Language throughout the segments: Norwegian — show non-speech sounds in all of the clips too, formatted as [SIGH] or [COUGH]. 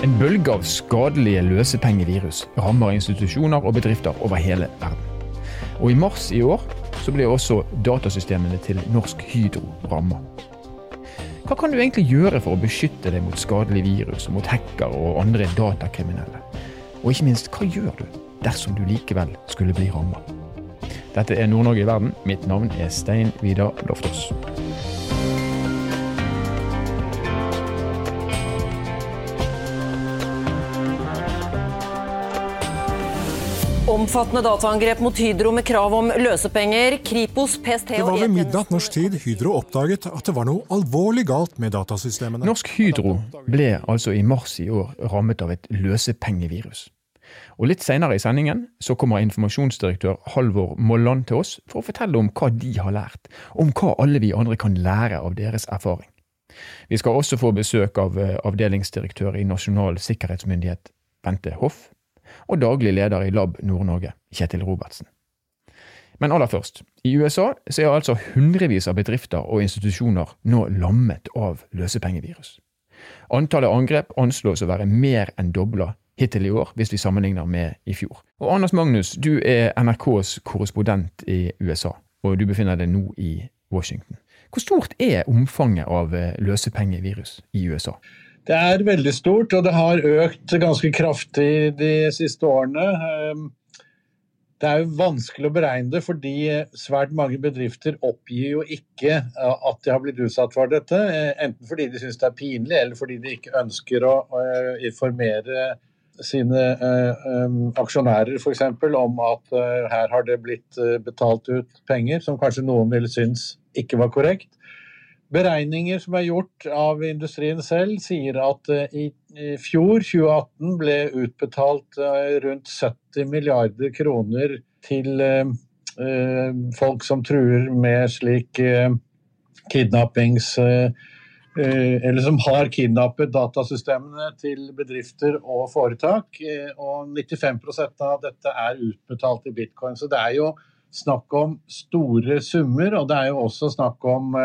En bølge av skadelige løsepengevirus rammer institusjoner og bedrifter over hele verden. Og i mars i år så ble også datasystemene til Norsk Hydro ramma. Hva kan du egentlig gjøre for å beskytte deg mot skadelige virus, mot hackere og andre datakriminelle? Og ikke minst, hva gjør du dersom du likevel skulle bli ramma? Dette er Nord-Norge i verden. Mitt navn er Stein Vidar Loftaas. Omfattende dataangrep mot Hydro med krav om løsepenger. Kripos, PST og Det var ved midnatt norsk tid Hydro oppdaget at det var noe alvorlig galt med datasystemene. Norsk Hydro ble altså i mars i år rammet av et løsepengevirus. Og Litt senere i sendingen så kommer informasjonsdirektør Halvor Molland til oss for å fortelle om hva de har lært, om hva alle vi andre kan lære av deres erfaring. Vi skal også få besøk av eh, avdelingsdirektør i Nasjonal sikkerhetsmyndighet, Bente Hoff, og daglig leder i Lab Nord-Norge, Kjetil Robertsen. Men aller først, i USA så er altså hundrevis av bedrifter og institusjoner nå lammet av løsepengevirus. Antallet angrep anslås å være mer enn dobla hittil i år, hvis vi sammenligner med i fjor. Og Anders Magnus, du er NRKs korrespondent i USA, og du befinner deg nå i Washington. Hvor stort er omfanget av eh, løsepengevirus i USA? Det er veldig stort, og det har økt ganske kraftig de siste årene. Ehm, det er jo vanskelig å beregne det, fordi svært mange bedrifter oppgir jo ikke eh, at de har blitt utsatt for dette. Eh, enten fordi de syns det er pinlig, eller fordi de ikke ønsker å informere sine ehm, aksjonærer f.eks. om at eh, her har det blitt betalt ut penger som kanskje noen ville synes ikke var korrekt. Beregninger som er gjort av industrien selv, sier at eh, i fjor, 2018, ble utbetalt eh, rundt 70 milliarder kroner til eh, folk som truer med slik kidnappings... Eller som har kidnappet datasystemene til bedrifter og foretak. Og 95% av dette er utbetalt i bitcoin. Så det er jo snakk om store summer, og det er jo også snakk om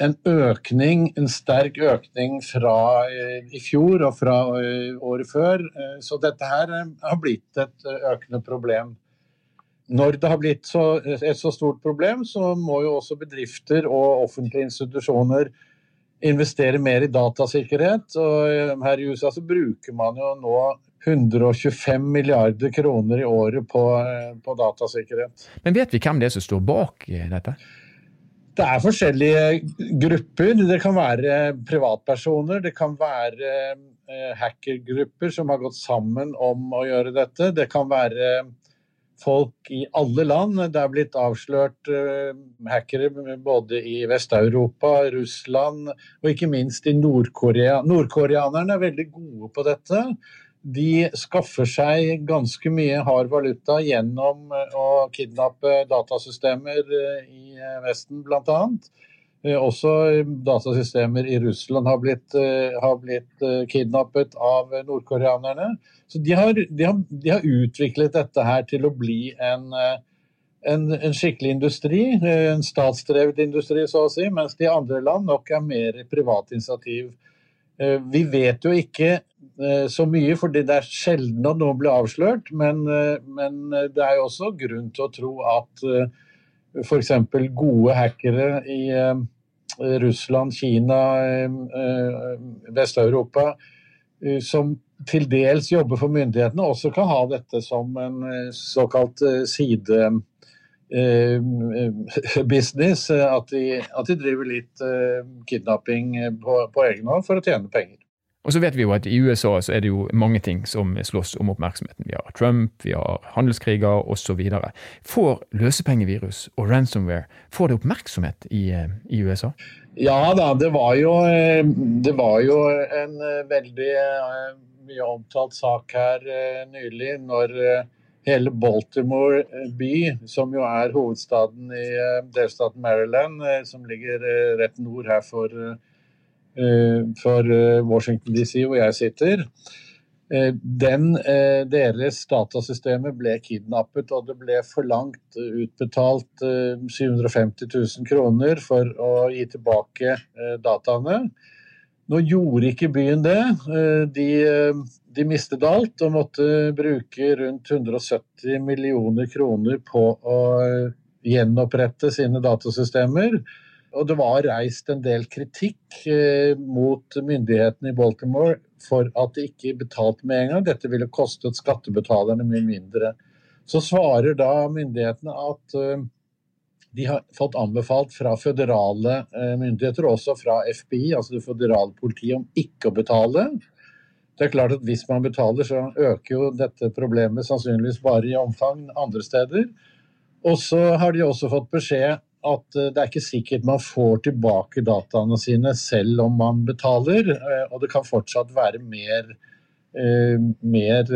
en økning, en sterk økning fra eh, i fjor og fra eh, året før. Eh, så dette her har blitt et økende problem. Når det har blitt så, et så stort problem, så må jo også bedrifter og offentlige institusjoner investere mer i datasikkerhet. Og her i USA så bruker man jo nå 125 milliarder kroner i året på, på datasikkerhet. Men vet vi hvem det er som står bak dette? Det er forskjellige grupper. Det kan være privatpersoner, det kan være eh, hackergrupper som har gått sammen om å gjøre dette. Det kan være folk i alle land. Det er blitt avslørt eh, hackere både i Vest-Europa, Russland og ikke minst i Nord-Korea. Nordkoreanerne er veldig gode på dette de skaffer seg ganske mye hard valuta gjennom eh, å kidnappe datasystemer eh, i eh, Vesten, bl.a. Også datasystemer i Russland har blitt, har blitt kidnappet av nordkoreanerne. Så de har, de, har, de har, utviklet dette her til å bli en, en, en, skikkelig industri, en statsdrevet industri så å si, mens de andre land nok er mer privat initiativ. Vi vet jo ikke så mye, fordi det er sjelden at noen blir avslørt. Men, eh, men, det er jo også grunn til å tro at eh, f.eks. gode hackere i Russland, Kina, Vest-Europa, som til dels jobber for myndighetene, også kan ha dette som en såkalt side [LAUGHS] business. At at de driver litt kidnapping på, på egen hånd for å tjene penger. Og så vet vi jo at i USA så er det jo mange ting som slåss om oppmerksomheten. Vi har Trump, vi har handelskriger osv. Får løsepengevirus og ransomware får det oppmerksomhet i, eh, i, USA? Ja da, det var jo, eh, det var jo en eh, veldig mye omtalt sak her nylig når hele Baltimore by, som jo er hovedstaden i delstaten Maryland, som ligger rett nord her for Eh, for eh, Washington DC, hvor jeg sitter. Eh, den, deres datasystemer ble kidnappet, og det ble forlangt utbetalt 750 000 kroner for å gi tilbake dataene. Nå gjorde ikke byen det. Eh, de, eh, de, mistet alt og måtte bruke rundt 170 millioner kroner på å gjenopprette sine datasystemer. Og det var reist en del kritikk mot myndighetene i Baltimore for at de ikke betalte med en gang. Dette ville kostet skattebetalerne mye mindre. Så svarer da myndighetene at de har fått anbefalt fra føderale eh, myndigheter, også fra FBI, altså det føderale politiet, om ikke å betale. Det er klart at Hvis man betaler, så øker jo dette problemet sannsynligvis bare i omfang andre steder. Og så har de også fått beskjed at eh, det er ikke sikkert man får tilbake dataene sine selv om man betaler, eh, og det kan fortsatt være mer Eh, mer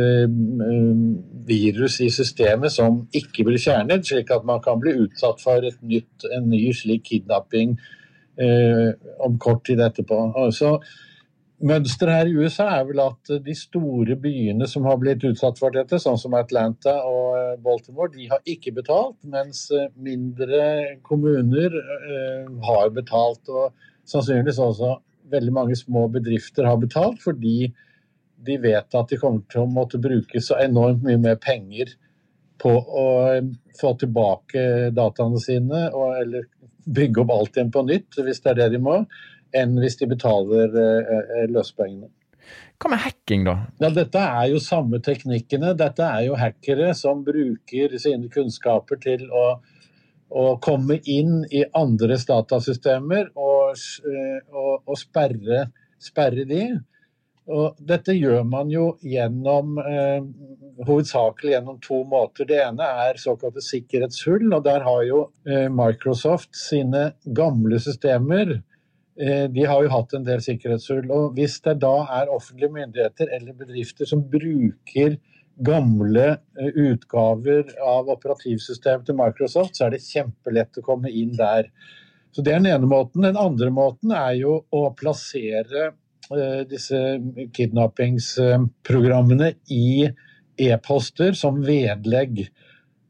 virus i systemet som ikke blir fjernet, slik at man kan bli utsatt for nytt, en ny slik kidnapping om kort tid etterpå. Så Mønsteret her i USA er vel at de store byene som har blitt utsatt for dette, sånn som Atlanta og Baltimore, de har ikke betalt, mens mindre kommuner har betalt. Og sannsynligvis også veldig mange små bedrifter har betalt fordi de vet at de kommer til å måtte bruke så enormt mye mer penger på å eh, få tilbake dataene sine, eller bygge opp alt igjen på nytt, hvis det er det de må, enn hvis de betaler eh, eh. Hva med hacking, da? Ja, dette er jo samme teknikkene. Dette er jo hackere som bruker sine kunnskaper til å, å komme inn i andres datasystemer og, eh, og, og sperre, sperre de. Og dette gjør man jo gjennom eh, hovedsakelig gjennom to måter. Det ene er såkalte sikkerhetshull, og der har jo eh, Microsoft sine gamle systemer. Eh, de har jo hatt en del sikkerhetshull. og Hvis det da er offentlige myndigheter eller bedrifter som bruker gamle eh, utgaver av operativsystemet til Microsoft, så er det kjempelett å komme inn der. Så Det er den ene måten. Den andre måten er jo å plassere Eh, disse kidnappingsprogrammene i e-poster som vedlegg.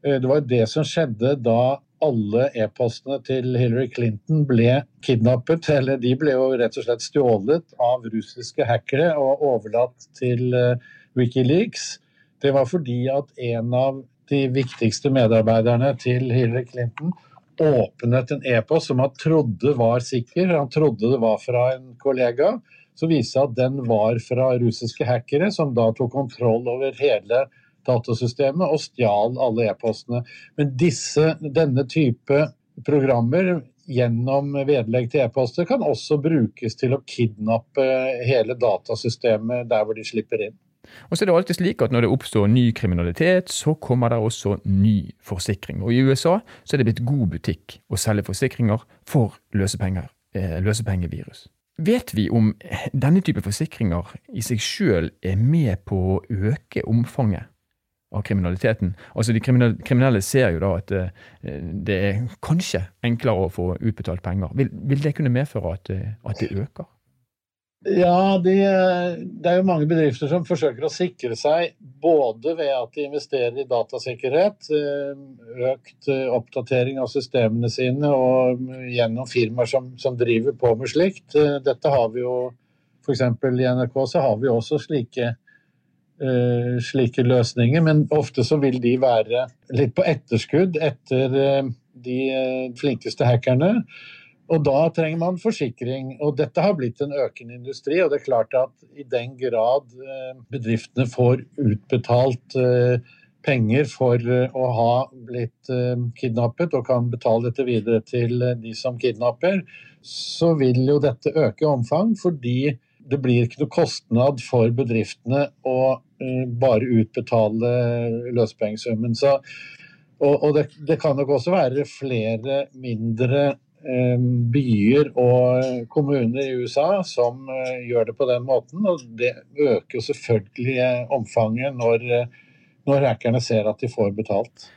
Eh, det var det som skjedde da alle e-postene til Hillary Clinton ble kidnappet. [LAUGHS] Eller de ble jo rett og slett stjålet av russiske hackere og overlatt til eh, Wikileaks. Det var fordi at en av de viktigste medarbeiderne til Hillary Clinton åpnet en e-post som han trodde var sikker. Han trodde det var fra en kollega så viste det at den var fra russiske hackere, som da tok kontroll over hele datasystemet og stjal alle e-postene. Men disse, denne type programmer gjennom vedlegg til e-poster kan også brukes til å kidnappe hele datasystemet der hvor de slipper inn. Og så er det alltid slik at Når det oppstår ny kriminalitet, så kommer det også ny forsikring. Og I USA så er det blitt god butikk å selge forsikringer for løsepenger, eh, løsepengevirus. Vet vi om denne type forsikringer i seg sjøl er med på å øke omfanget av kriminaliteten? Altså De kriminelle ser jo da at eh, det er kanskje enklere å få utbetalt penger. Vil, vil det kunne medføre at, eh, at det øker? Ja, de, det er jo mange bedrifter som forsøker å sikre seg både ved at de investerer i datasikkerhet, eh, økt oppdatering av systemene sine og gjennom firmaer som, som driver på med slikt. Dette har vi jo f.eks. i NRK så har vi også slike, slike løsninger, men ofte så vil de være litt på etterskudd etter de flinkeste hackerne. Og da trenger man forsikring. Og dette har blitt en økende industri. Og det er klart at i den grad eh, bedriftene får utbetalt eh, penger for eh, å ha blitt kidnappet og kan betale dette videre til de som kidnapper, så vil jo dette øke omfang. Fordi det blir ikke noe kostnad for bedriftene å bare utbetale løsepengesummen. Og, og det, det, kan nok også være flere mindre Eh, byer og kommuner i USA som eh, gjør det på den måten. Og det øker selvfølgelig omfanget når, når hackerne ser at de får betalt.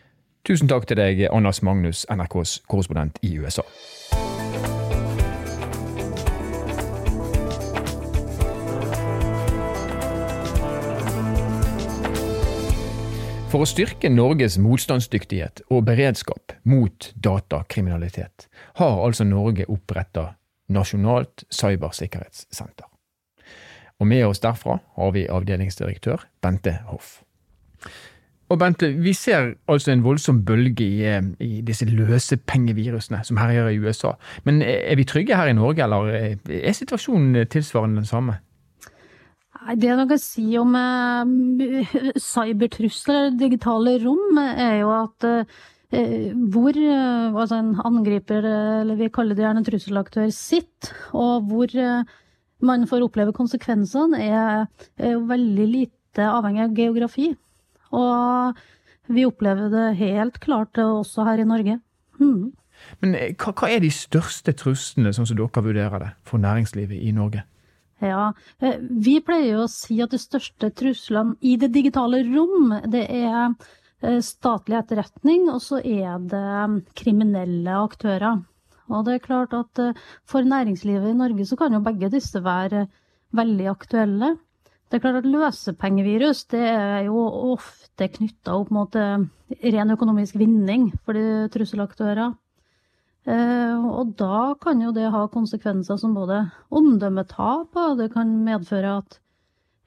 Tusen takk til deg, Anders Magnus, NRKs korrespondent i USA. For å styrke Norges motstandsdyktighet og beredskap mot datakriminalitet har altså Norge oppretta Nasjonalt cybersikkerhetssenter. Og med oss derfra har vi avdelingsdirektør Bente Hoff. Og Bente, vi ser altså en voldsom bølge i, eh, i disse løsepengevirusene som herjer i USA. Men er vi trygge her i Norge, eller er situasjonen tilsvarende den samme? Det man kan si om eh, [LAUGHS] cybertrusler, digitale rom, er jo at eh, hvor eh, altså en angriper, eller vi kaller det gjerne trusselaktør, sitter, og hvor eh, man får oppleve konsekvensene, er, er veldig lite avhengig av geografi. Og vi opplever det helt klart også her i Norge. Mm. Men eh, hva, hva, er de største truslene, sånn som dere vurderer det, for næringslivet i Norge? Ja, eh, Vi pleier jo å si at de største truslene i det digitale rom, det er eh, statlig etterretning, og så er det mm, kriminelle aktører. Og det er klart at for næringslivet i Norge så kan jo begge disse være veldig aktuelle. Det er klart at løsepengevirus det er jo ofte knytta opp mot ren økonomisk vinning for de trusselaktører. Eh, og da kan jo det ha konsekvenser som både omdømmetap, og det kan medføre at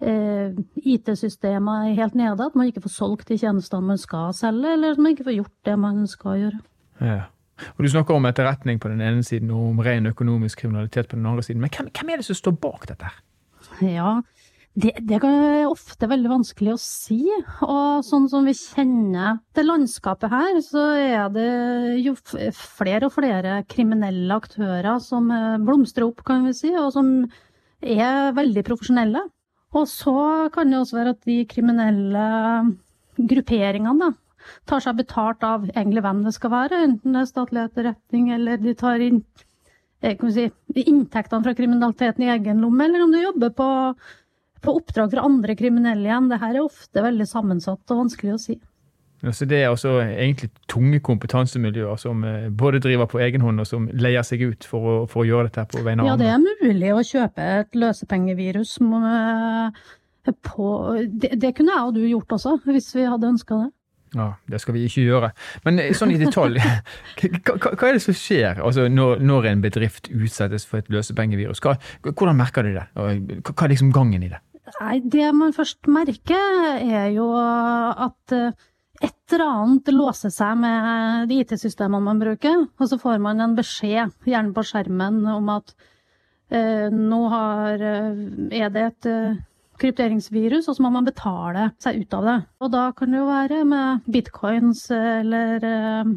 eh, IT-systemet er helt nede, at man ikke får solgt de tjenestene man skal selge, eller at man ikke får gjort det man skal gjøre. Ja. Og Du snakker om etterretning på den ene siden og om ren økonomisk kriminalitet på den andre siden. Men hvem, hvem er det som står bak dette? Ja, det, det er ofte veldig vanskelig å si. Og sånn som vi kjenner det landskapet her, så er det jo flere og flere kriminelle aktører som eh, blomstrer opp, kan vi si, og som er veldig profesjonelle. Og så kan det også være at de kriminelle grupperingene da, tar seg betalt av egentlig hvem det skal være, enten det er statlig etterretning eller de tar inn eh, si, inntektene fra kriminaliteten i egen lomme, eller om du jobber på på oppdrag fra andre kriminelle igjen. Det her er ofte veldig sammensatt og vanskelig å si. Ja, så Det er også egentlig tunge kompetansemiljøer som eh, både driver på egen hånd og som leier seg ut for å, for å gjøre dette på vegne av andre? Ja, det er mulig å kjøpe et løsepengevirus på det, det kunne jeg og du gjort også, hvis vi hadde ønska det. Ja, Det skal vi ikke gjøre. Men eh, sånn i detalj, [LAUGHS] hva, hva, er det som skjer altså, når, når, en bedrift utsettes for et løsepengevirus? Hva, hvordan merker du det? Hva er liksom gangen i det? Nei, det man først merker, er jo at eh, et eller annet låser seg med de IT-systemene man bruker, og så får man en beskjed, gjerne på skjermen, om at eh, nå har, eh, er det et eh, krypteringsvirus, og så må man betale seg ut av det. Og da kan det jo være med bitcoins eller eh,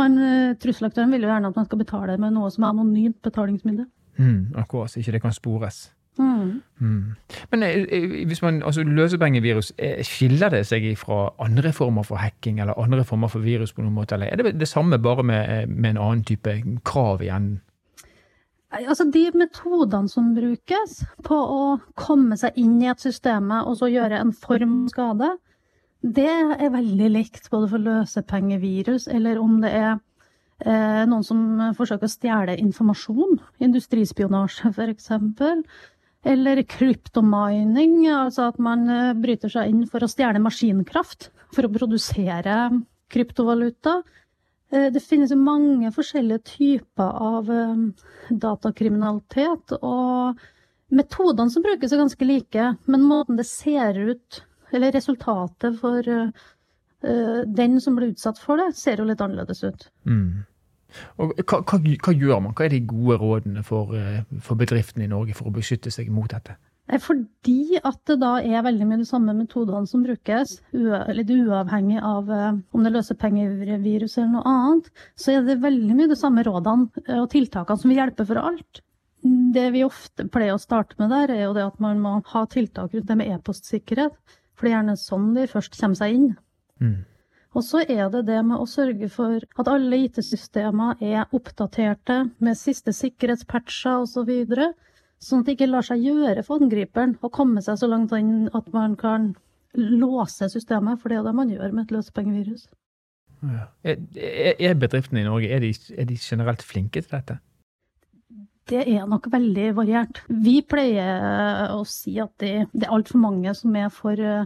man, Trusselaktøren vil jo gjerne at man skal betale med noe som er anonymt betalingsmiddel. Mm, akkurat, så ikke det kan spores. Mm. Mm. Men eh, eh, hvis man, altså løsepengevirus, eh, skiller det seg fra andre former for hacking eller andre former for virus på noen måte, eller er det det samme bare med, med en annen type krav igjen? Altså De metodene som brukes på å komme seg inn i et system og så gjøre en form skade, det er veldig likt både for løsepengevirus eller om det er eh, noen som forsøker å stjele informasjon, industrispionasje f.eks., eller kryptomining, altså at man eh, bryter seg inn for å stjele maskinkraft for å produsere kryptovaluta. Eh, det finnes mange forskjellige typer av eh, datakriminalitet, og metodene som brukes er ganske like, men måten det ser ut, eller resultatet for den som blir utsatt for det, ser jo litt annerledes ut. Mm. Og hva, hva, hva, gjør man? Hva er de gode rådene for, eh, for bedriftene i Norge for å beskytte seg mot dette? Fordi at det da er veldig mye de samme metodene som brukes, litt uavhengig av eh, om det løser løsepengevirus eller noe annet, så er det veldig mye de samme rådene eh, og tiltakene som vil hjelpe for alt. Det vi ofte pleier å starte med der, er jo det at man må ha tiltak rundt det med e-postsikkerhet. For det er gjerne sånn de først kommer seg inn. Mm. Og så er det det med å sørge for at alle IT-systemer er oppdaterte med siste sikkerhetspatcher osv. Så videre, sånn at det ikke lar seg gjøre for angriperen å komme seg så langt inn at man kan låse systemet, for det er det man gjør med et løsepengevirus. Ja. Er, er, bedriftene i Norge er de, er de generelt flinke til dette? Det er nok veldig variert. Vi pleier å si at det, det er altfor mange som er for Eh,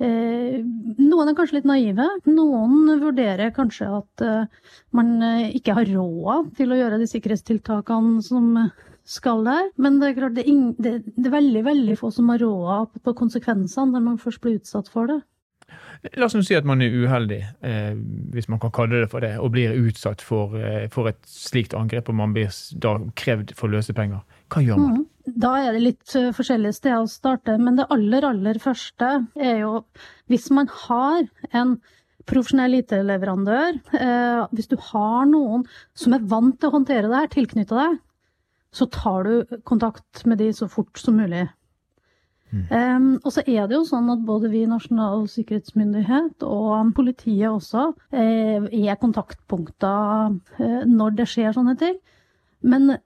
noen er kanskje litt naive. Noen vurderer kanskje at eh, man eh, ikke har råd til å gjøre de sikkerhetstiltakene som, skal der. Men det er klart det er, veldig veldig få som har råd på konsekvensene når man først blir utsatt for det. La oss nå si at man er uheldig, eh, hvis man kan kalle det for det, og blir utsatt for, eh, for et slikt angrep, og man blir da krevd for løsepenger. Hva gjør man? Mm. Da er det litt uh, forskjellige steder å starte, men det aller, aller første er jo hvis man har en profesjonell IT-leverandør, eh, hvis du har noen som er vant til å håndtere det her, tilknytta deg, så tar du kontakt med de så fort som mulig. Mm. Um, og så er det jo sånn at både vi i Nasjonal sikkerhetsmyndighet og politiet også eh, er kontaktpunkter eh, når det skjer sånne ting. Men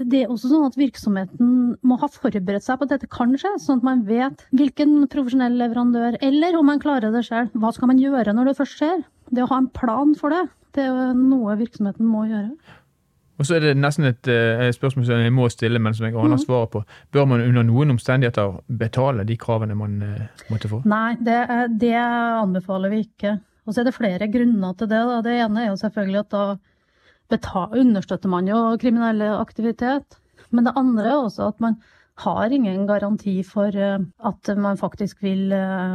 det er også sånn at virksomheten må ha forberedt seg på at dette kan skje, sånn at man vet hvilken profesjonell leverandør, eller om man klarer det selv, hva skal man gjøre når det først skjer? Det å ha en plan for det, det er noe virksomheten må gjøre. Og så er det nesten et uh, spørsmål som jeg må stille, men som jeg aner mm. svaret på. Bør man under noen omstendigheter betale de kravene man uh, måtte få? Nei, det, det, anbefaler vi ikke. Og så er det flere grunner til det. Da. Det ene er jo selvfølgelig at da understøtter man jo kriminell aktivitet. Men det andre er også at man har ingen garanti for uh, at man faktisk vil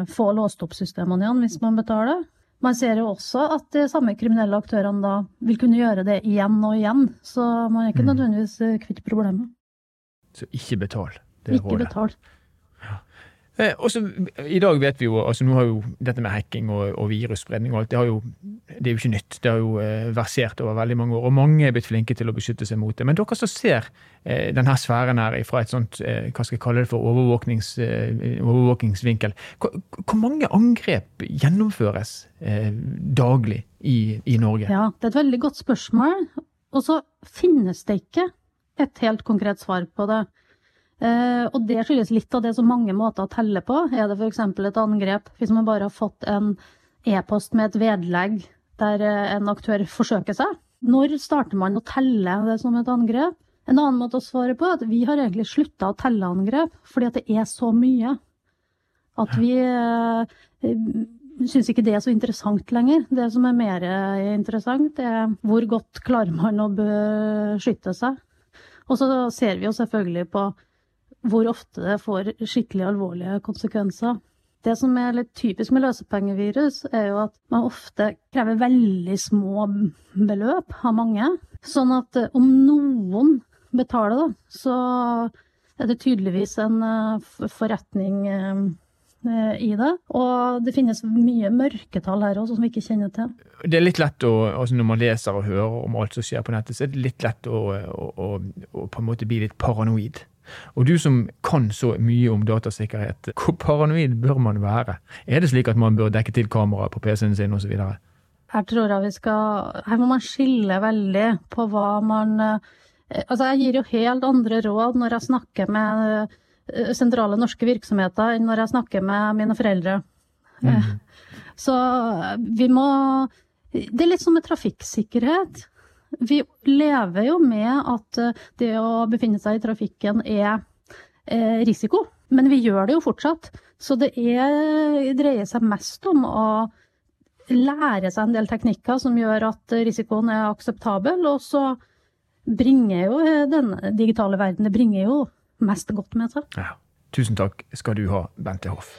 få låst opp systemene igjen hvis man betaler. Man ser jo også at de samme kriminelle aktørene da vil kunne gjøre det igjen og igjen. Så man er ikke mm. nødvendigvis eh, kvitt problemet. Så ikke betal. Det er ikke rådet. betal. Eh, også, I dag vet vi jo altså nå har jo dette med hacking og, og virusspredning og alt, det, jo, det, er jo ikke nytt. Det har jo eh, versert over veldig mange år, og mange er blitt flinke til å beskytte seg mot det. Men dere som ser eh, denne sfæren her fra et sånt, eh, hva skal jeg kalle det for, overvåknings, eh, overvåkingsvinkel, hvor, hvor, mange angrep gjennomføres daglig i, i Norge? Ja, det er et veldig godt spørsmål. Og så finnes det ikke et helt konkret svar på det. Eh, og det skyldes litt av det som mange måter å telle på. Er det f.eks. et angrep hvis man bare har fått en e-post med et vedlegg der eh, en aktør forsøker seg? Når starter man å telle det som et angrep? En annen måte å svare på er at vi har egentlig slutta å telle angrep, fordi at det er så mye. At vi eh, syns ikke det er så interessant lenger. Det som er mer interessant, er hvor godt klarer man å beskytte seg. Og så ser vi jo selvfølgelig på hvor ofte det får skikkelig alvorlige konsekvenser. Det som er litt typisk med løsepengevirus, er jo at man ofte krever veldig små beløp av mange. Sånn at eh, om noen betaler, da, så er det tydeligvis en eh, forretning eh, i det. Og det finnes mye mørketall her også som vi ikke kjenner til. Det er litt lett å, altså Når man leser og hører om alt som skjer på nettet, så er det litt lett å, å, å, å på en måte bli litt paranoid. Og du som kan så mye om datasikkerhet, hvor paranoid bør man være? Er det slik at man bør dekke til kameraet på PC-en sin osv.? Her tror jeg vi skal Her må man skille veldig på hva man eh, Altså, jeg gir jo helt andre råd når jeg snakker med eh, sentrale norske virksomheter enn når jeg snakker med mine foreldre. Mm. Så vi må Det er litt som med trafikksikkerhet. Vi lever jo med at eh, det å befinne seg i trafikken er eh, risiko, men vi gjør det jo fortsatt. Så det er, dreier seg mest om å lære seg en del teknikker som gjør at risikoen er akseptabel, og så bringer jo den digitale verden det bringer jo mest godt med seg. Ja. Tusen takk skal du ha, Bente Hoff.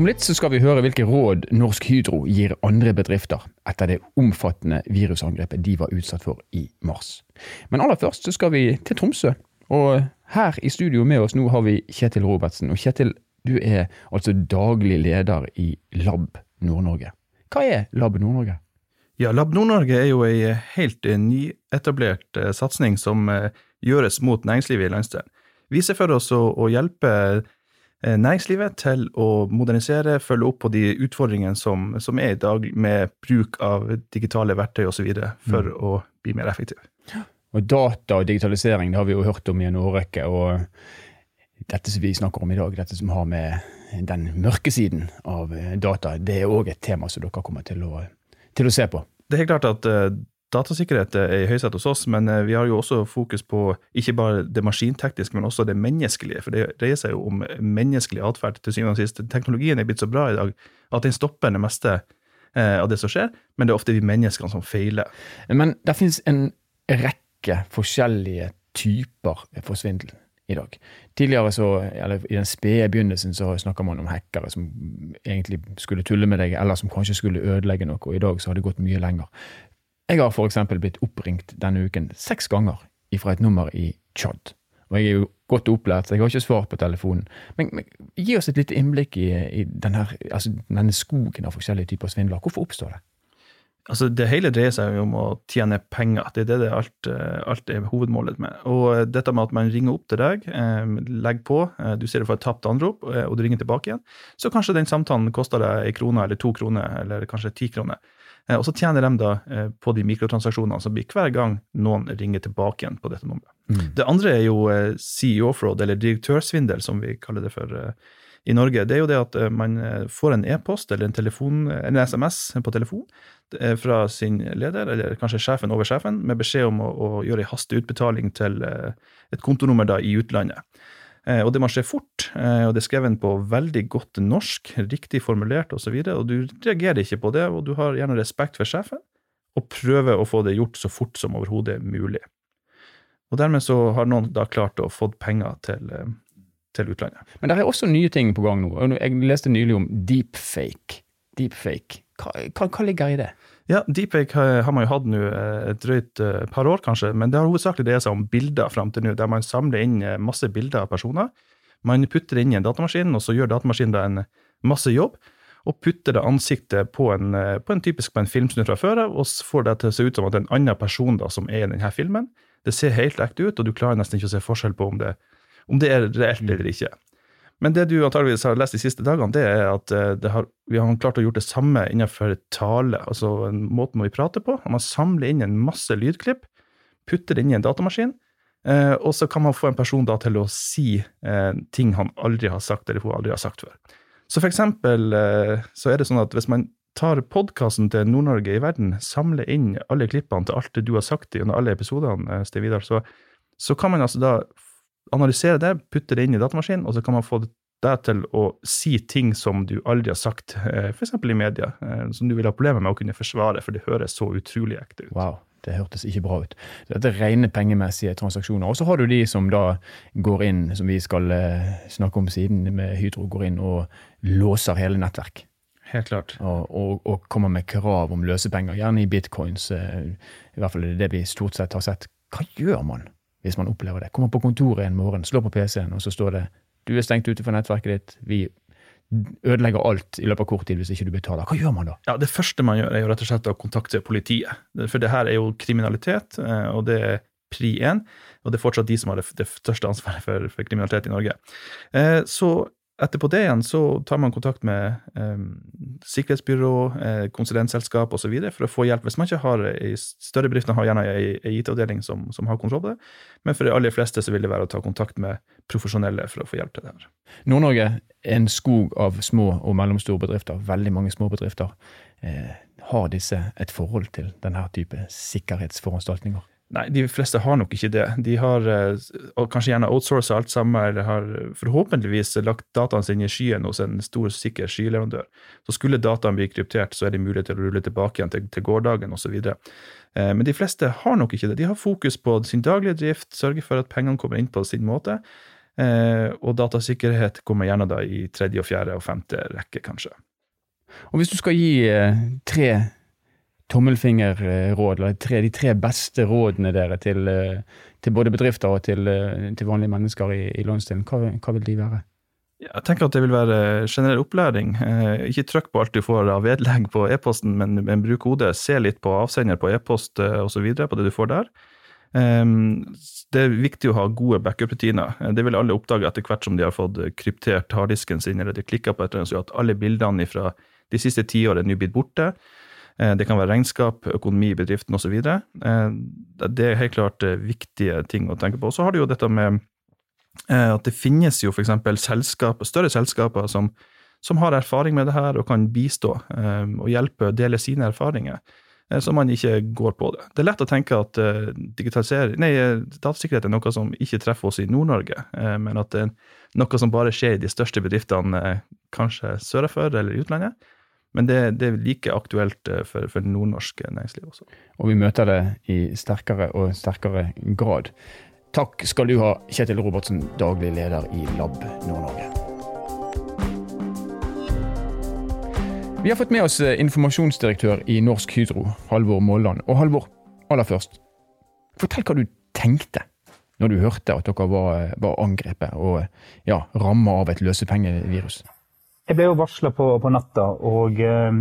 Om litt så skal vi høre hvilke råd Norsk Hydro gir andre bedrifter etter det omfattende virusangrepet de var utsatt for i mars. Men aller først så skal vi til Tromsø. Og her i studio med oss nå har vi Kjetil Robertsen. Og Kjetil, du er altså daglig leder i Lab Nord-Norge. Hva er Lab Nord-Norge? Ja, Lab Nord-Norge er jo ei helt nyetablert eh, satsing som eh, gjøres mot næringslivet i landsdelen. Vi ser for oss å, å hjelpe næringslivet til å modernisere, følge opp på de utfordringene som, som er i dag med bruk av digitale verktøy osv. for mm. å bli mer effektiv. Og Data og digitalisering det har vi jo hørt om i en årrekke. og Dette som vi snakker om i dag, dette som har med den mørke siden av eh, data, det er òg et tema som dere kommer til å, til å, se på. Det er helt klart at uh, datasikkerhet er i høysetet hos oss, men vi har jo også fokus på ikke bare det maskintekniske, men også det menneskelige. For det dreier seg jo om menneskelig atferd til syvende og sist. Teknologien er blitt så bra i dag at den stopper det meste av det som skjer, men det er ofte vi menneskene som feiler. Men det finnes en rekke forskjellige typer for svindel i dag. Tidligere, så, eller i den spede begynnelsen, så snakka man om hackere som egentlig skulle tulle med deg, eller som kanskje skulle ødelegge noe, og i dag så har det gått mye lenger. Jeg har f.eks. blitt oppringt denne uken seks ganger fra et nummer i Tsjad. Og jeg er jo godt opplært, så jeg har ikke svart på telefonen. Men, men gi oss et lite innblikk i, i denne, altså, denne skogen av forskjellige typer svindler. Hvorfor oppstår det? Altså, Det hele dreier seg jo om å tjene penger. Det er det, det alt, alt, er hovedmålet med. Og dette med at man ringer opp til deg, eh, legger på, eh, du ser du får et tapt anrop, eh, og du ringer tilbake igjen, så kanskje den samtalen koster deg ei krone eller to kroner, eller kanskje ti kroner. Eh, og så tjener de da eh, på de mikrotransaksjonene som blir hver gang noen ringer tilbake igjen på dette nummeret. Mm. Det andre er jo eh, CEO-fraud, eller direktørsvindel, som vi kaller det for i Norge. Det er jo det at man får en e-post eller en, telefon, en SMS på telefon fra sin leder, eller kanskje sjefen over sjefen, med beskjed om å, å gjøre en hasteutbetaling til et kontonummer da i utlandet. Eh, og det må skje fort, eh, og det er skrevet på veldig godt norsk, riktig formulert osv., og, så og du reagerer ikke på det, og du har gjerne respekt for sjefen, og prøver å få det gjort så fort som overhodet mulig. Og dermed så har noen da klart å få penger til, eh, til utlandet. Men det er også nye ting på gang nå. Jeg leste nylig om deepfake. Deepfake. Hva, hva, hva ligger i det? Ja, Deepfake har man jo hatt nå eh, et drøyt eh, par år, kanskje, men det har hovedsakelig dreid seg om bilder fram til nå, der man samler inn eh, masse bilder av personer. Man putter det inn i en datamaskin, og så gjør datamaskinen da en masse jobb. Og putter det ansiktet på en, på en typisk på en filmsnutt fra før av, og får det til å se ut som at det er en annen person da, som er i denne filmen. Det ser helt ekte ut, og du klarer nesten ikke å se forskjell på om det, om det er reelt eller ikke. Men det du antageligvis har lest de siste dagene, det er at eh, det har, vi har klart å gjøre det samme innenfor tale, altså måten vi prater på. Man samler inn en masse lydklipp, putter det inn i en datamaskin, eh, og så kan man få en person da til å si eh, ting han aldri har sagt, eller hun aldri har sagt før. Så for eksempel så er det sånn at hvis man tar podkasten til Nord-Norge i verden, samler inn alle klippene til alt det du har sagt gjennom alle episodene, Sten Vidar, så, så kan man altså da analysere det, putte det inn i datamaskinen, og så kan man få deg til å si ting som du aldri har sagt, eh, f.eks. i media, eh, som du vil ha problemer med å kunne forsvare, for det høres så utrolig ekte ut. Wow. Det hørtes ikke bra ut. Dette er rene pengemessige transaksjoner. Og så har du de som da går inn, som vi skal eh, snakke om siden med Hydro, går inn og låser hele nettverk. Helt klart. Og, og, og kommer med krav om løsepenger, gjerne i bitcoins. I hvert fall det det vi stort sett har sett. Hva gjør man? Hvis man opplever det. Kommer på kontoret en morgen, slår på PC-en, og så står det du er stengt ute fra nettverket ditt, vi ødelegger alt i løpet av kort tid hvis ikke du betaler. Hva gjør man da? Ja, Det første man gjør, er jo rett og slett å kontakte politiet. For det her er jo kriminalitet, eh, og det er pri én. Og det er fortsatt de som har det, største ansvaret for, for kriminalitet i Norge. Eh, så etterpå det igjen så tar man kontakt med eh, sikkerhetsbyrå, eh, konsulentselskap osv. for å få hjelp. Hvis man ikke har ei større bedrifter har gjerne ei IT-avdeling som, som, har kontroll på det, men for de aller fleste så vil det være å ta kontakt med profesjonelle for å få hjelp til det her. Nord-Norge er en skog av små og mellomstore bedrifter. Veldig mange små bedrifter. Eh, har disse et forhold til denne type sikkerhetsforanstaltninger? Nei, de fleste har nok ikke det. De har eh, kanskje gjerne outsourca alt sammen, eller har forhåpentligvis lagt dataene sine i skyen hos en stor, sikker skyleverandør. Så skulle dataene bli kryptert, så er det mulig til å rulle tilbake igjen til, til gårsdagen osv. Eh, men de fleste har nok ikke det. De har fokus på sin daglige drift, sørger for at pengene kommer inn på sin måte. Eh, og datasikkerhet kommer gjerne da i tredje, og fjerde og femte rekke, kanskje. Og hvis du skal gi tre tommelfingerråd, eller de tre beste rådene dere til, eh, til både bedrifter og til, eh, til vanlige mennesker i, i landsdelen, hva, hva, vil de være? Jeg tenker at det vil være generell opplæring. Eh, ikke trykk på alt du får av vedlegg på e-posten, men, men, bruk hodet. Se litt på avsender på e-post osv., på det du får der. Det er viktig å ha gode backup-rutiner. Det vil alle oppdage etter hvert som de har fått kryptert harddisken sin, eller de klikker på et eller annet, så at alle bildene fra de siste tiårene er nå blitt borte. Eh, det kan være regnskap, økonomi i bedriften osv. Eh, det er helt klart eh, viktige ting å tenke på. Så har du jo dette med at det finnes jo f.eks. selskap, større selskaper som, som, har erfaring med det her og kan bistå og hjelpe og dele sine erfaringer. så man ikke går på det. Det er lett å tenke at nei, datasikkerhet er noe som ikke treffer oss i Nord-Norge, men at det er noe som bare skjer i de største bedriftene, kanskje sørafor eller i utlandet. Men det, det, er like aktuelt for, for nordnorske næringslivet også. Og vi møter det i sterkere og sterkere grad. Takk skal du ha, Kjetil Robertsen, daglig leder i Lab Nord-Norge. Vi har fått med oss eh, informasjonsdirektør i Norsk Hydro, Halvor Molland. Og Halvor, aller først, fortell hva du tenkte når du hørte at dere var, eh, var angrepet og ja, ramma av et løsepengevirus. Jeg ble jo varsla på, på, natta, og eh,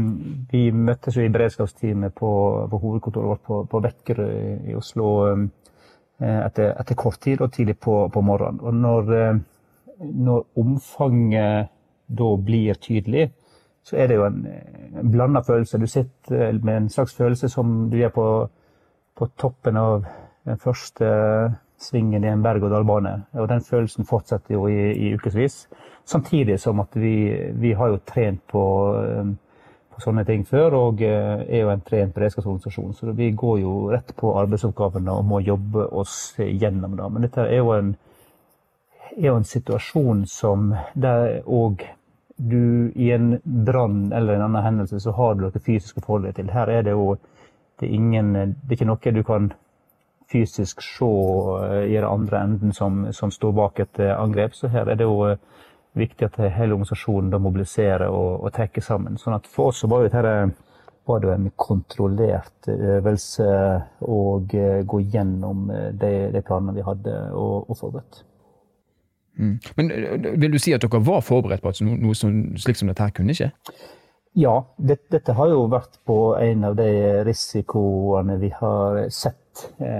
vi møttes jo i beredskapsteamet på, på hovedkontoret vårt på, på Vekkerøy i Oslo. Eh, etter, etter, kort tid og tidlig på, på morgenen. Og når, eh, når, omfanget da blir tydelig, så er det jo en, en blanda følelse. Du sitter med en slags følelse som du på, på toppen av den første svingen i en berg-og-dal-bane. Og den følelsen fortsetter jo i, i ukevis. Samtidig som at vi, vi har jo trent på på, sånne ting før, og eh, er jo en trent beredskapsorganisasjon. Så vi går jo rett på arbeidsoppgavene og må jobbe oss gjennom det. Men dette er jo en, er jo en situasjon som der òg du i en brann eller en annen hendelse, så har du noe fysisk å forholde deg til. Her er det jo det er, ingen, det er ikke noe du kan fysisk se eh, i den andre enden som, som står bak et eh, angrep. Så her er det jo viktig at hele organisasjonen da mobiliserer og, og trekker sammen. Sånn at For oss så var dette var det en kontrollert øvelse å gå gjennom de, de planene vi hadde og, og forberedt. Mm. Men vil du si at dere var forberedt på at noe, noe som, slik som dette her kunne skje? Ja, det, dette har jo vært på en av de risikoene vi har sett eh,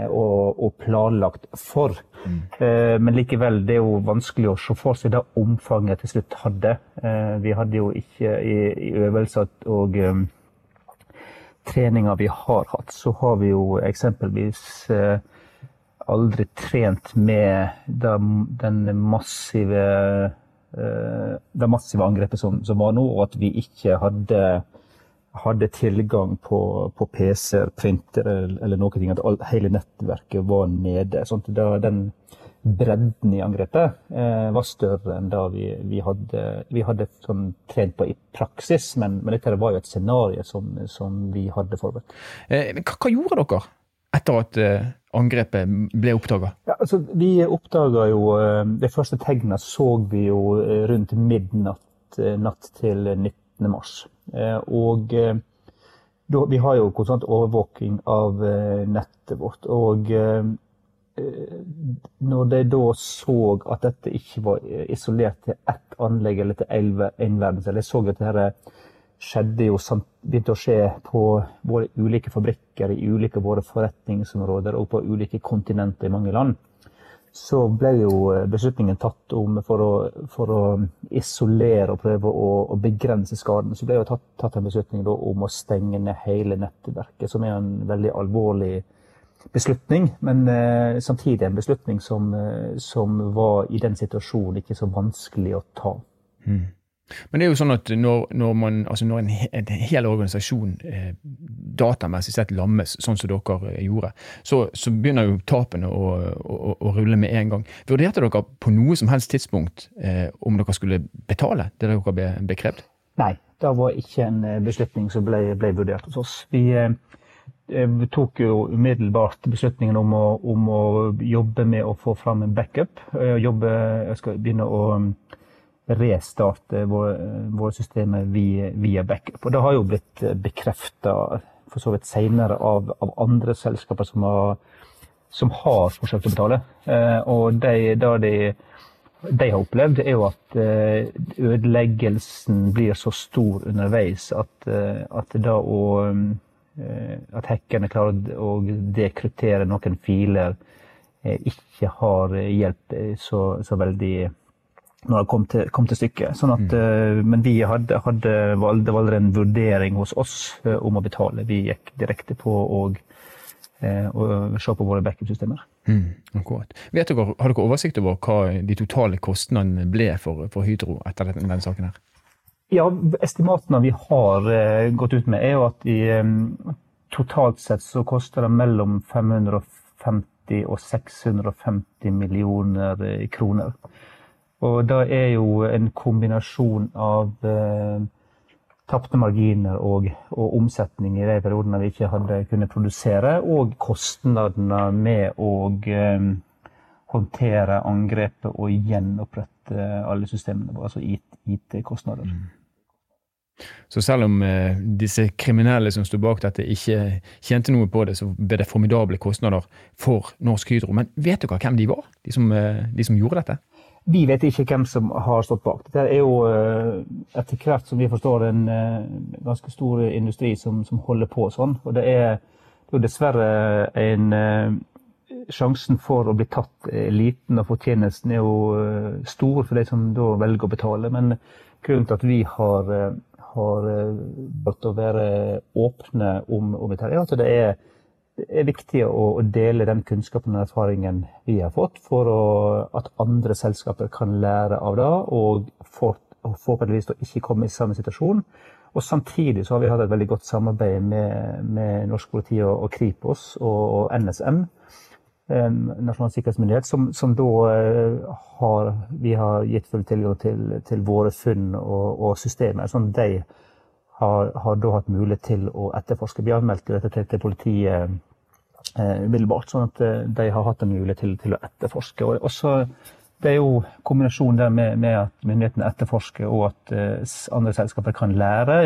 og, og, planlagt for. Mm. Eh, men likevel, det er jo vanskelig å se for seg det omfanget til slutt hadde. Eh, vi hadde jo ikke i, i øvelser og um, treninger vi har hatt, så har vi jo eksempelvis uh, aldri trent med den massive uh, det massive angrepet som, som, var nå, og at vi ikke hadde, hadde tilgang på, på PC-er, printer eller, noe. At all, hele nettverket var nede. Sånn at den bredden i angrepet eh, var større enn da vi, vi hadde, vi hadde sånn trent på i praksis. Men, men, dette var jo et scenario som, som vi hadde forberedt. Eh, hva, hva, gjorde dere etter at eh, angrepet ble oppdaga? Ja, altså, vi oppdaga jo eh, De første tegna så vi jo eh, rundt midnatt eh, natt til 19. mars. Og da, vi har jo konstant overvåking av nettet vårt. Og når de da så at dette ikke var isolert til ett anlegg eller til én verdensdel, jeg så at dette skjedde jo begynte å skje på våre ulike fabrikker i ulike våre forretningsområder og på ulike kontinenter i mange land, så ble jo eh, beslutningen tatt om for å, for å isolere og prøve å, å, begrense skaden. Så ble jo tatt, tatt en beslutning om å stenge ned hele nettverket, som er en veldig alvorlig beslutning, men eh, samtidig en beslutning som, eh, som, var i den situasjonen ikke så vanskelig å ta. Mm. Men det er jo sånn at når, når, man, altså når en, en, hel organisasjon eh, datamessig sett lammes, sånn som dere eh, gjorde, så, så begynner jo tapene å, å, å, rulle med en gang. Vurderte dere på noe som helst tidspunkt eh, om dere skulle betale det dere ble bekrevd? Nei, det var ikke en eh, beslutning som ble, ble vurdert hos oss. Vi eh, tok jo umiddelbart beslutningen om å, om å, jobbe med å få fram en backup. Eh, jeg skal begynne å restarte våre, systemer via, via, backup. Og det har jo blitt bekrefta for så vidt senere av, av, andre selskaper som har, som har forsøkt å betale. Eh, og de, de, de har opplevd, er jo at eh, ødeleggelsen blir så stor underveis at, eh, at da å at hackerne klarer å dekryptere noen filer ikke har hjulpet så, så veldig når det kom til, kom til stykket. Sånn at, mm. uh, men vi hadde, hadde, det var aldri en vurdering hos oss uh, om å betale. Vi gikk direkte på å uh, se på våre backup-systemer. Mm, Vet dere, Har dere oversikt over hva de totale kostnadene ble for, for Hydro etter denne, denne saken? her? Ja, Estimatene vi har gått ut med, er jo at i, totalt sett så koster det mellom 550 og 650 millioner kroner. Og det er jo en kombinasjon av eh, tapte marginer og, og, omsetning i de periodene vi ikke hadde kunnet produsere, og kostnadene med å eh, håndtere angrepet og gjenopprette alle systemene altså IT-kostnader. Mm. Så selv om eh, disse kriminelle som sto bak dette ikke tjente noe på det, så ble det formidable kostnader for Norsk Hydro. Men vet dere hvem de var, de som, eh, de som gjorde dette? Vi vet ikke hvem som har stått bak. Dette er jo eh, etter hvert som vi forstår en eh, ganske stor industri som, som holder på sånn. Og det er jo dessverre en eh, Sjansen for å bli tatt liten og fortjenesten er jo stor for de som da velger å betale. Men grunnen til at vi har, har valgt å være åpne om, om dette, er at det er det er viktig å, dele den kunnskapen og erfaringen vi har fått, for å, at andre selskaper kan lære av det, og for, forhåpentligvis ikke komme i samme situasjon. Og Samtidig så har vi hatt et veldig godt samarbeid med, med norsk politi og, og Kripos og, og NSM, eh, Nasjonal sikkerhetsmyndighet, som, som da eh, har Vi har gitt full tilgang til, til våre funn og, og systemer. sånn de har, har, da hatt mulighet til å etterforske. Vi anmeldte dette til, til politiet umiddelbart, sånn at eh, de har hatt en mulighet til, til å etterforske. Og også, det er jo kombinasjonen der med, med at myndighetene etterforsker og at uh, andre selskaper kan lære,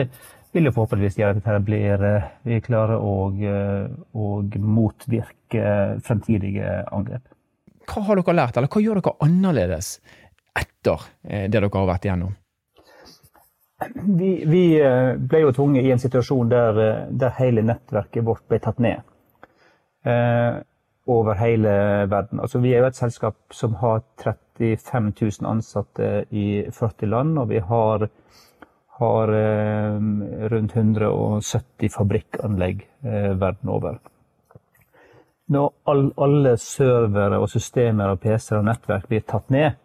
vil jo forhåpentligvis gjøre at dette blir vi klarer å, og motvirke fremtidige angrep. Hva har dere lært, eller hva gjør dere annerledes etter det dere har vært igjennom? Vi, vi ble jo tvunget i en situasjon der, der hele nettverket vårt ble tatt ned eh, over hele verden. Altså, vi er jo et selskap som har 35 000 ansatte i 40 land, og vi har, har eh, rundt 170 fabrikkanlegg eh, verden over. Når all, alle servere og systemer og PC-er og nettverk blir tatt ned,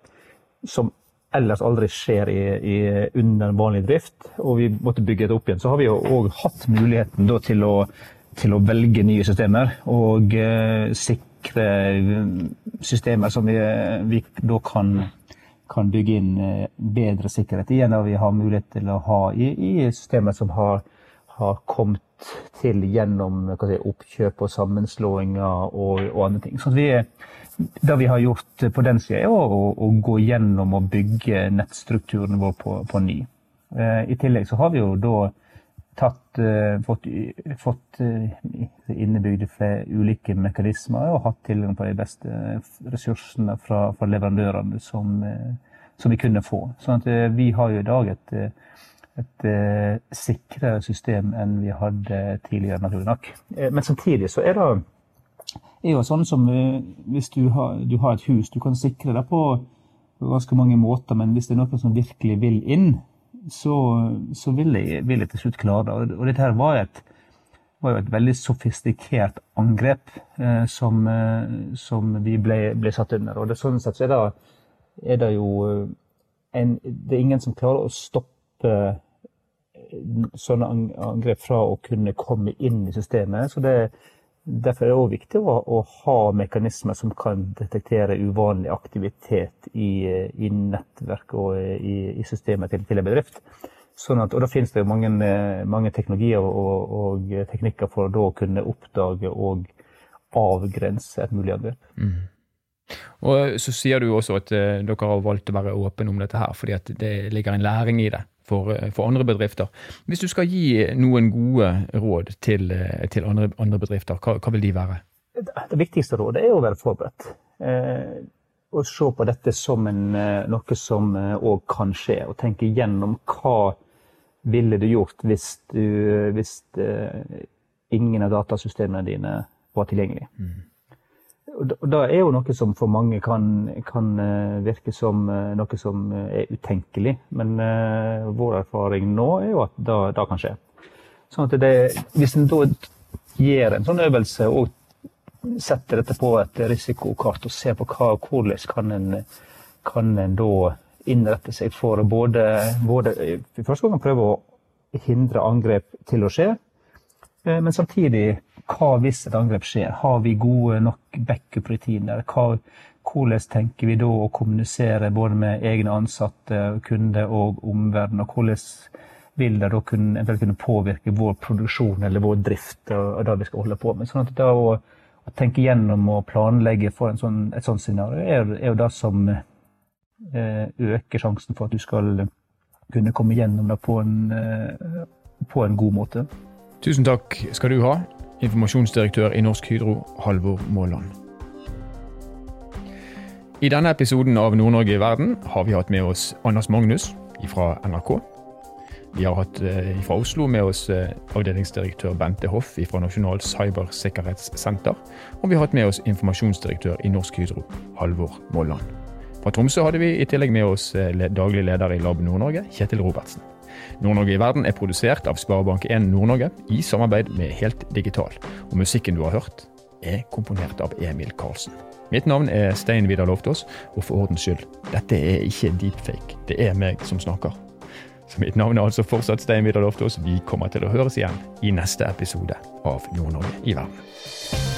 som ellers aldri skjer i, i, under vanlig drift, og vi måtte bygge det opp igjen, så har vi jo òg hatt muligheten til å til å velge nye systemer og eh, sikre systemer som vi, vi da kan, kan, bygge inn eh, bedre sikkerhet i enn vi har mulighet til å ha i, i systemer som har, har, kommet til gjennom si, oppkjøp og sammenslåinger og, og andre ting. Så vi, det vi har gjort på den sida, er å, å, gå gjennom og bygge nettstrukturen vår på, på ny. Eh, I tillegg så har vi jo da tatt, uh, fått, fått innebygde flere ulike mekanismer og hatt tilgang på de beste ressursene fra, fra leverandørene som, som, vi kunne få. Sånn at vi har jo i dag et, et sikrere system enn vi hadde tidligere, naturlig nok. Men samtidig så er det er jo sånn som hvis du har, du har et hus, du kan sikre deg på ganske mange måter, men hvis det er noen som virkelig vil inn, så, så vil, jeg, vil, jeg, til slutt klare det. Og, og dette her var, et, var, jo et veldig sofistikert angrep eh, som, eh, som, vi ble, ble, satt under. Og det, sånn sett så er det, er det jo eh, en, Det er ingen som klarer å stoppe eh, sånne angrep fra å kunne komme inn i systemet. Så det, Derfor er det òg viktig å, å, ha mekanismer som kan detektere uvanlig aktivitet i, i nettverk og i, i systemet til, til, en bedrift. Sånn at, og Da finnes det mange, mange teknologier og, og, teknikker for å da kunne oppdage og avgrense et mulig angrep. Mm. Og Så sier du også at dere har valgt å være åpne om dette her, fordi at det ligger en læring i det for, eh, for, andre bedrifter. Hvis du skal gi noen gode råd til, eh, til andre, andre, bedrifter, hva, hva, vil de være? Det viktigste rådet er å være forberedt. Eh, og se på dette som en, eh, noe som òg kan skje, og tenke gjennom hva ville du gjort hvis, du, hvis eh, ingen av datasystemene dine var tilgjengelige. Mm. Og Det er jo noe som for mange kan, kan eh, virke som eh, noe som eh, er utenkelig. Men uh, vår erfaring nå er jo at det, kan skje. Sånn det, Hvis en da gjør en sånn øvelse og setter dette på et risikokart og ser på hva, hvordan kan en, kan en da innrette seg for både, både, i første gang prøve å hindre angrep til å skje, men samtidig, hva hvis et angrep skjer? Har vi gode nok backup-rutiner? Hvordan tenker vi da å kommunisere både med egne ansatte, kunder og omverdenen? Og hvordan vil det da kunne, kunne, påvirke vår produksjon eller vår drift og, det vi skal holde på med? Sånn at da å, å tenke gjennom og planlegge for sånn, et sånt scenario er, er, jo det som eh, øker sjansen for at du skal kunne komme gjennom det på en, eh, på en god måte. Tusen takk skal du ha, informasjonsdirektør i Norsk Hydro, Halvor Måland. I denne episoden av Nord-Norge i verden har vi hatt med oss Anders Magnus fra NRK. Vi har hatt eh, fra Oslo med oss eh, avdelingsdirektør Bente Hoff fra Nasjonal cybersikkerhetssenter. Og vi har hatt med oss informasjonsdirektør i Norsk Hydro, Halvor Molland. Fra Tromsø hadde vi i tillegg med oss eh, daglig leder i Lab Nord-Norge, Kjetil Robertsen. Nord-Norge i verden er produsert av Sparebank1 Nord-Norge i samarbeid med Helt Digital. Og musikken du har hørt, er komponert av Emil Karlsen. Mitt navn er Stein Vidar Loftaas, og for ordens skyld, dette er ikke deepfake. Det er meg som snakker. Så mitt navn er altså fortsatt Stein Vidar Loftaas. Vi kommer til å høres igjen i neste episode av Nord-Norge i verden.